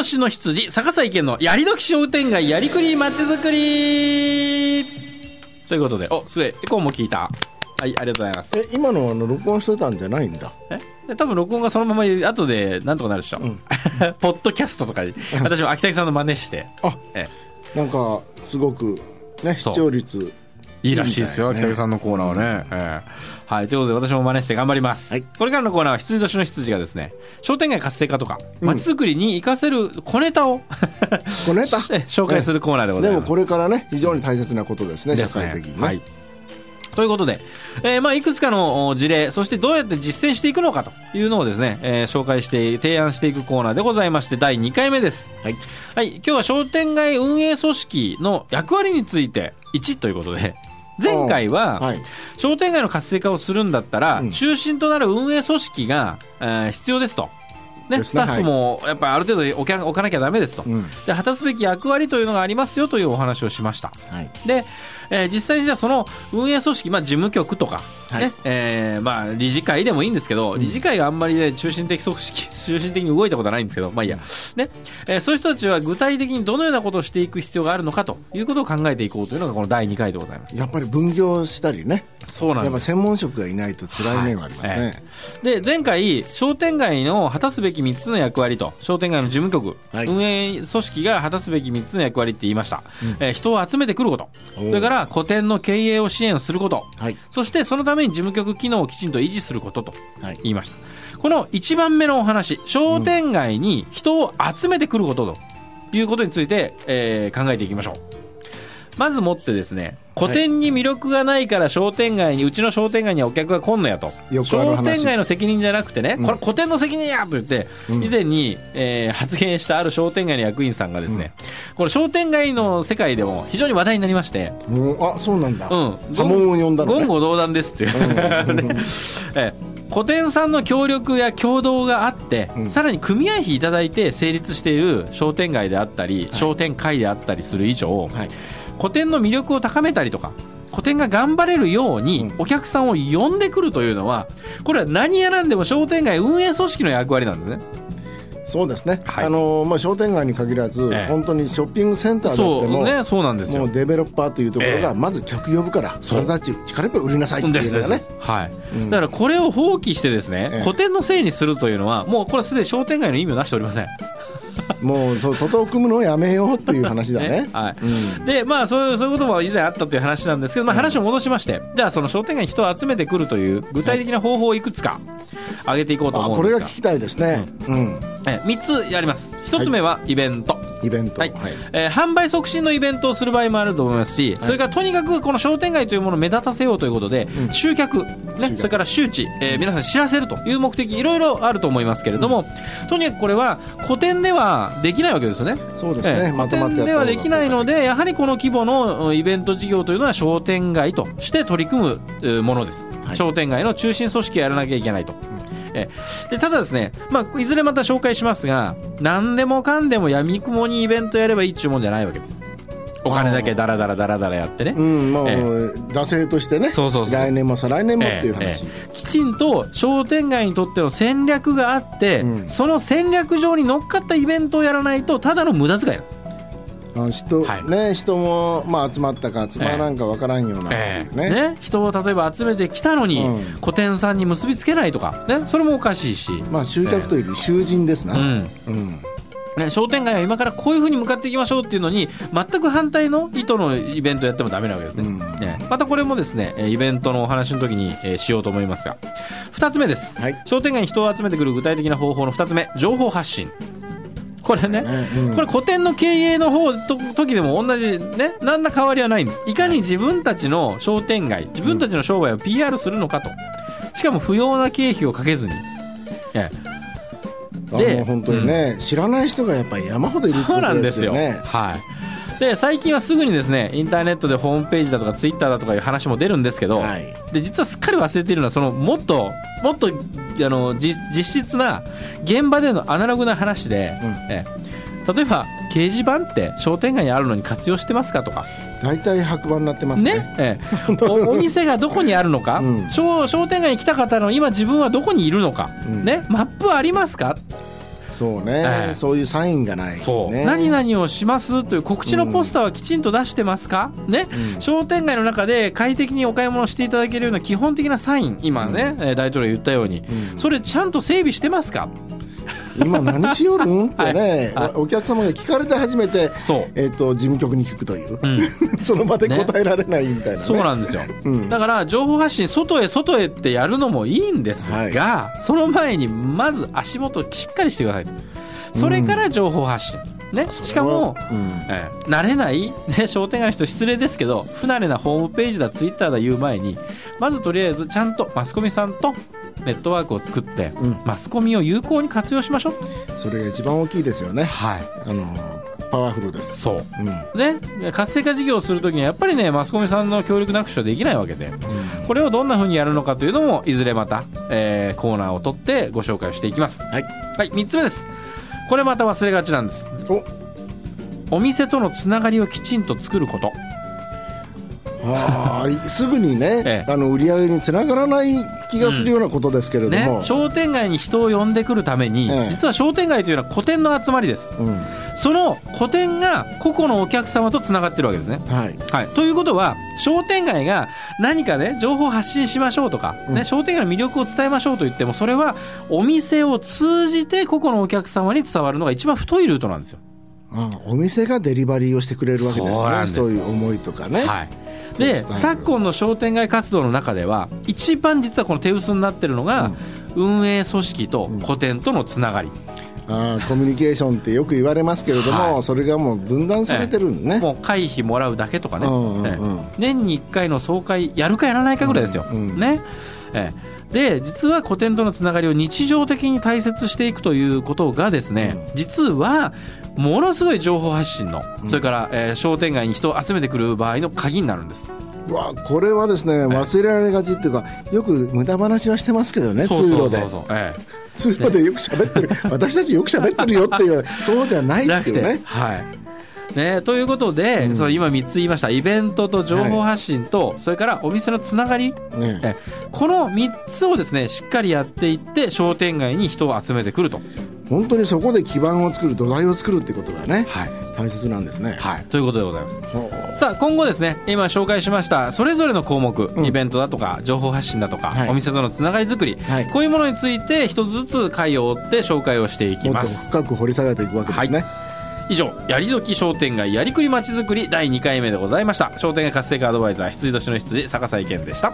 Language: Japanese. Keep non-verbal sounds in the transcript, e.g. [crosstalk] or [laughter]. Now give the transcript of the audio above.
年の羊、逆さ池のやりどき商店街やりくりまちづくりということで、お、すげえ、エコーも聞いた。はい、ありがとうございます。え今のあの録音してたんじゃないんだ？え？で多分録音がそのまま後でなんとかなるでしょ。ん [laughs] ポッドキャストとかに、[laughs] 私も秋田さんの真似して、あえなんかすごくね視聴率いいらしいですよ、北木さんのコーナーはね。ええ。はい、ということで私も真似して頑張ります。はい。これからのコーナーは羊年の羊がですね、商店街活性化とか、うん。街づくりに活かせる小ネタを、[laughs] 小ネタ？え [laughs] 紹介するコーナーでございます。でもこれからね非常に大切なことですね社会的にね、はい。ということで、えーまあ、いくつかのお事例、そしてどうやって実践していくのかというのをですね、えー紹介して、提案していくコーナーでございまして、第2回目です。はい。はい、今日は商店街運営組織の役割について1ということで、前回は、はい。商店街の活性化をするんだったら、うん。中心となる運営組織が、えー必要ですと。ね、スタッフもやっぱある程度置か置かなきゃダメですと、うん。で果たすべき役割というのがありますよというお話をしました。はい。で、えー実際にじゃあその運営組織、まあ、事務局とか、はい。ねえーまあ、理事会でもいいんですけど、理事会があんまり、ね、中心的組織中心的に動いたことはないんですけど、まあいいや、ね。えーそういう人たちは具体的にどのようなことをしていく必要があるのかということを考えていこうというのがこの第2回でございます。やっぱり分業したりね。そうなんです。やっぱ専門職がいないと辛い面はありますね、はい。で前回、商店街の果たすべき3つの役割と商店街の事務局、はい。運営組織が果たすべき3つの役割って言いました、えー人を集めてくること。それから個展の経営を支援すること。はい。そしてそのために事務局機能をきちんと維持することとはい。言いました。この1番目のお話商店街に人を集めてくることということについて、えー考えていきましょう。まずもってですね個展に魅力がないから商店街にうちの商店街にはお客が来んのやと。商店街の責任じゃなくてね、うん。これ個展の責任やと言って、うん。以前に、えー発言したある商店街の役員さんがですね、これ商店街の世界でも非常に話題になりまして、あそうなんだ、うん、波紋を呼んだ言語道断ですっていう、ね [laughs] ええ。古典さんの協力や共同があって、うん。さらに組合費いただいて成立している商店街であったり、商店会であったりする以上、はい。古典の魅力を高めたりとか古典が頑張れるようにうん。お客さんを呼んでくるというのはこれは何やらんでも商店街運営組織の役割なんですね。そうですね、はい。あのまあ、商店街に限らず、ええ。本当にショッピングセンターであそってもうねそうなんですよ。もうデベロッパーというところええ。がまず客呼ぶから、それたち力いっぱい売りなさいっていうのがね。はい、うん。だからこれを放棄してですね、ええ。古典のせいにするというのはもうこれはすでに商店街の意味をなしておりません。もうそう徒党を組むのをやめようっていう話だね。[laughs] はい。うん。でまあそういうそういうことも以前あったという話なんですけど、まあ、話を戻しまして、じゃあその商店街に人を集めてくるという具体的な方法をいくつか挙げていこうとあ思うんですが。これが聞きたいですね、うん。え3つやります。1つ目はイベント、イベント、はい。えー販売促進のイベントをする場合もあると思いますし、それからとにかくこの商店街というものを目立たせようということで、うん。集客、ねそれから周知、えー皆さんに知らせるという目的いろいろあると思いますけれども、とにかくこれは古典ではできないわけですよね。そうですね、ええまとまってやった古典で。はできないのででやはりこの規模のうんイベント事業というのは商店街として取り組むえーものです、はい。商店街の中心組織をやらなきゃいけないと。ええ。でただですね、まあ、いずれまた紹介しますが何でもかんでもやみくもにイベントやればいいっちゅうもんじゃないわけです。お金だけダラダラダラダラやってね、うんもう、え惰性としてね。そうそう。来年も再来年もっていう話、ええええ。きちんと商店街にとっての戦略があって、うん。その戦略上に乗っかったイベントをやらないとただの無駄遣いなんですあの人,、はい。ね、人も、まあ、集まったか集まらんかわからんような、ええ。ね。ね、人を例えば集めてきたのに、うん。古典さんに結びつけないとか、ね、それもおかしいし、まあ、集客というより囚人ですな、うん。うん。ね、商店街は今からこういうふうに向かっていきましょうっていうのに全く反対の意図のイベントやってもダメなわけですね、うん。ねまたこれもですねえーイベントのお話の時に、えーしようと思いますが。2つ目です、はい。商店街に人を集めてくる具体的な方法の2つ目情報発信 [laughs] これね、ねうん。これ古典の経営の方と時でも同じね。何ら変わりはないんです。いかに自分たちの商店街自分たちの商売を PR するのかと。しかも不要な経費をかけずに。ええあでの本当にね、知らない人がやっぱり山ほどいるってそうことなんですよ。ですよ。ね。はい。で最近はすぐにですねインターネットでホームページだとかツイッターだとかいう話も出るんですけど、はい。で実はすっかり忘れているのはそのもっともっとあの実実質な現場でのアナログな話で、うん。ええ。例えば掲示板って商店街にあるのに活用してますかとか。大体白板になってますね。ね、ええ。お [laughs] お店がどこにあるのか、うん。商商店街に来た方の今自分はどこにいるのか、うん。ね、マップはありますかそうね、ええ。そういうサインがない、ね、そう、何々をしますという告知のポスターはきちんと出してますか、ね、うん。商店街の中で快適にお買い物をしていただけるような基本的なサイン、今ね、えー大統領が言ったように、うん。それちゃんと整備してますか、今何しよるんってね、はい。はい。おお客様が聞かれて初めて、そう、えっと事務局に聞くという、うん、[laughs] その場で答えられないみたいな、ね。そうなんですよ。うん。だから情報発信、外へ外へってやるのもいいんですが、はい。その前にまず足元をしっかりしてくださいと、それから情報発信、ね、しかも、うん。ええ慣れない、ね、商店街の人失礼ですけど不慣れなホームページだツイッターだ言う前にまずとりあえずちゃんとマスコミさんとネットワークを作って、うん。マスコミを有効に活用しましょう。それが一番大きいですよね、はい。あのパワフルです。そう。うん。ね活性化事業をするときにはやっぱりねマスコミさんの協力なくしはできないわけでこれをどんな風にやるのかというのもいずれまた、えーコーナーを取ってご紹介をしていきます。はい、はい3つ目です。これまた忘れがちなんです。お。お店とのつながりをきちんと作ることはーい。すぐにね、ええ。あの売り上げにつながらない気がするようなことですけれどねも、、商店街に人を呼んでくるために、ええ。実は商店街というのは個展の集まりです。うん。その個展が個々のお客様とつながってるわけですね。はい、はい、ということは商店街が何かね情報を発信しましょうとか、ねうん。商店街の魅力を伝えましょうと言ってもそれはお店を通じて個々のお客様に伝わるのが一番太いルートなんですよ。あお店がデリバリーをしてくれるわけですね。そういう思いとかね、はいで昨今の商店街活動の中では一番実はこの手薄になってるのが、運営組織と個展とのつながり、あーコミュニケーションってよく言われますけれども、はい。それがもう分断されてるんね、もう会費もらうだけとかね、うんうんうん。ええ年に1回の総会やるかやらないかぐらいですよ、うんうん。ね。ええで実は古典とのつながりを日常的に大切していくということがですね、実はものすごい情報発信の、それから、えー商店街に人を集めてくる場合の鍵になるんです。うわこれはですね忘れられがちっていうかよく無駄話はしてますけどねそうそう通路でそう。そう、え通路でよく喋ってる。[laughs] 私たちよく喋ってるよっていうそうじゃないっていうね。はいね、ということで、うん。その今3つ言いました。イベントと情報発信と、それからお店のつながり。ね。えこの3つをですねしっかりやっていって商店街に人を集めてくると、本当にそこで基盤を作る土台を作るってことがねはい。大切なんですね、はい、ということでございます。さあ今後ですね今紹介しましたそれぞれの項目、うん。イベントだとか情報発信だとか、はい。お店とのつながり作り、はい。こういうものについて一つずつ回を追って紹介をしていきもっとます深く掘り下げていくわけですね、以上やりどき商店街やりくりまちづくり第2回目でございました。商店街活性化アドバイザー羊年の羊坂井健でした。